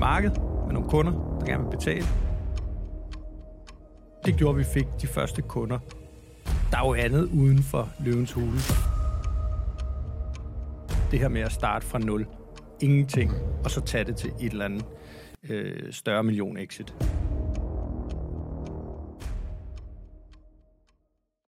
marked med nogle kunder, der gerne vil betale. Det gjorde, at vi fik de første kunder. Der er jo andet uden for løvens hule. Det her med at starte fra nul. Ingenting. Og så tage det til et eller andet øh, større million exit.